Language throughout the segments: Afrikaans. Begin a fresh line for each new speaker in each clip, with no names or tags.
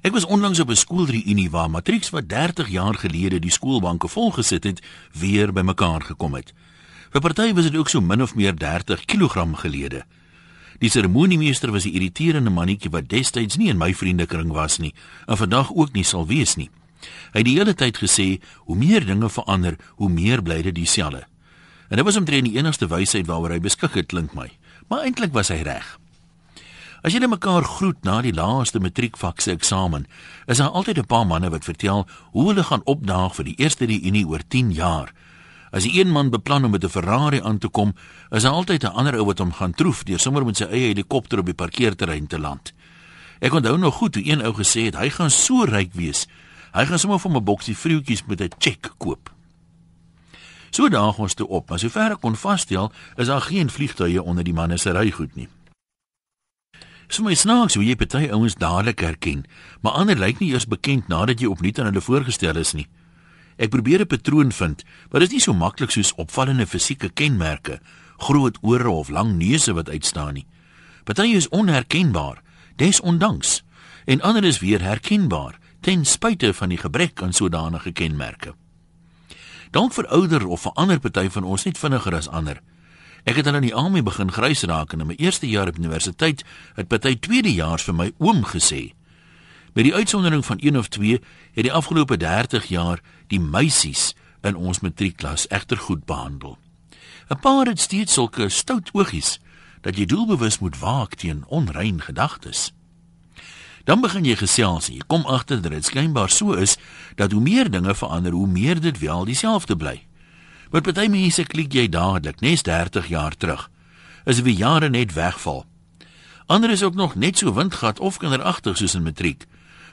Ek was onlangs op 'n skoolreunie waar matrieks wat 30 jaar gelede die skoolbanke volgesit het, weer bymekaar gekom het. Vir party was dit ook so min of meer 30 kg gelede. Die seremoniemeester was 'n irriterende mannetjie wat destyds nie in my vriendekring was nie en vandag ook nie sal wees nie. Hy het die hele tyd gesê, hoe meer dinge verander, hoe meer bly dit dieselfde. En dit was omtrent die enigste wysheid waaroor hy beskik het, klink my. Maar eintlik was hy reg. As net mekaar groet na die laaste matriekvakse eksamen, is daar altyd 'n paar manne wat vertel hoe hulle gaan opdaag vir die eerste reunie oor 10 jaar. As die een man beplan om met 'n Ferrari aan te kom, is daar altyd 'n ander ou wat hom gaan troef deur sommer met sy eie helikopter op die parkeerterrein te land. Ek onthou nog goed hoe een ou gesê het hy gaan so ryk wees. Hy gaan sommer vir 'n boksie vroutjies met 'n cheque koop. So daag ons toe op, maar sover ek kon vasstel, is daar geen vliegtuie onder die manne se rygoed nie. So my snaaks hoe jy party ouens dadelik herken, maar ander lyk nie eers bekend nadat jy opnuut aan hulle voorgestel is nie. Ek probeer 'n patroon vind, maar dit is nie so maklik soos opvallende fisieke kenmerke, groot ore of lang neuse wat uitstaan nie. Party is onherkenbaar, desondanks, en ander is weer herkenbaar ten spyte van die gebrek aan sodanige kenmerke. Dalk vir ouer of vir ander party van ons net vinniger as ander. Ek het dan in die army begin grys raak en in my eerste jaar op universiteit het party tweedejaars vir my oom gesê. Met die uitsondering van een of twee het die afgelope 30 jaar die meisies in ons matriekklas egter goed behandel. 'n Paar het steeds sulke stout oogies dat jy doelbewus moet waak teen onrein gedagtes. Dan begin jy gesels en jy kom agter dat dit skynbaar so is dat hoe meer dinge verander, hoe meer dit wel dieselfde bly. Met party mense klik jy dadelik, nes 30 jaar terug. As wie jare net wegval. Ander is ook nog net so windgat of kinderagtig soos in matriek.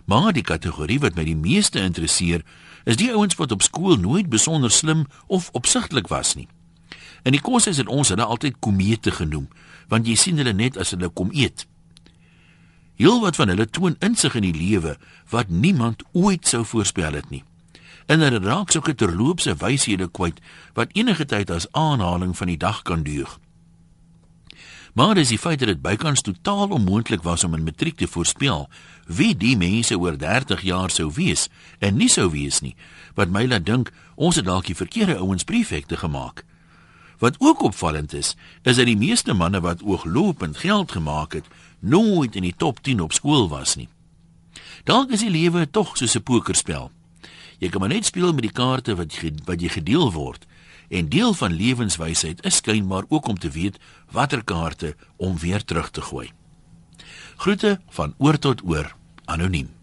Maar die kategorie wat my die meeste interesseer, is die ouens wat op skool nooit besonder slim of opsigtelik was nie. En die kos is dit ons hulle altyd komete genoem, want jy sien hulle net as hulle kom eet. Heel wat van hulle toon insig in die lewe wat niemand ooit sou voorspel het nie en hulle raak sulke terloopse wyshede kwyt wat enige tyd as aanhaling van die dag kan duur. Maar dis die feit dat dit bykans totaal onmoontlik was om 'n matriek te voorspel wie die mense oor 30 jaar sou wees en nie sou wees nie, wat my laat dink ons het dalk die verkeerde ouens prefekte gemaak. Wat ook opvallend is, is dat die meeste manne wat ooglopend geld gemaak het, nooit in die top 10 op skool was nie. Dalk is die lewe tog soos 'n pokerspel. Jy kan maar net speel met die kaarte wat jy, wat jy gedeel word. En deel van lewenswysheid is skynbaar ook om te weet watter kaarte om weer terug te gooi. Groete van oor tot oor, anoniem.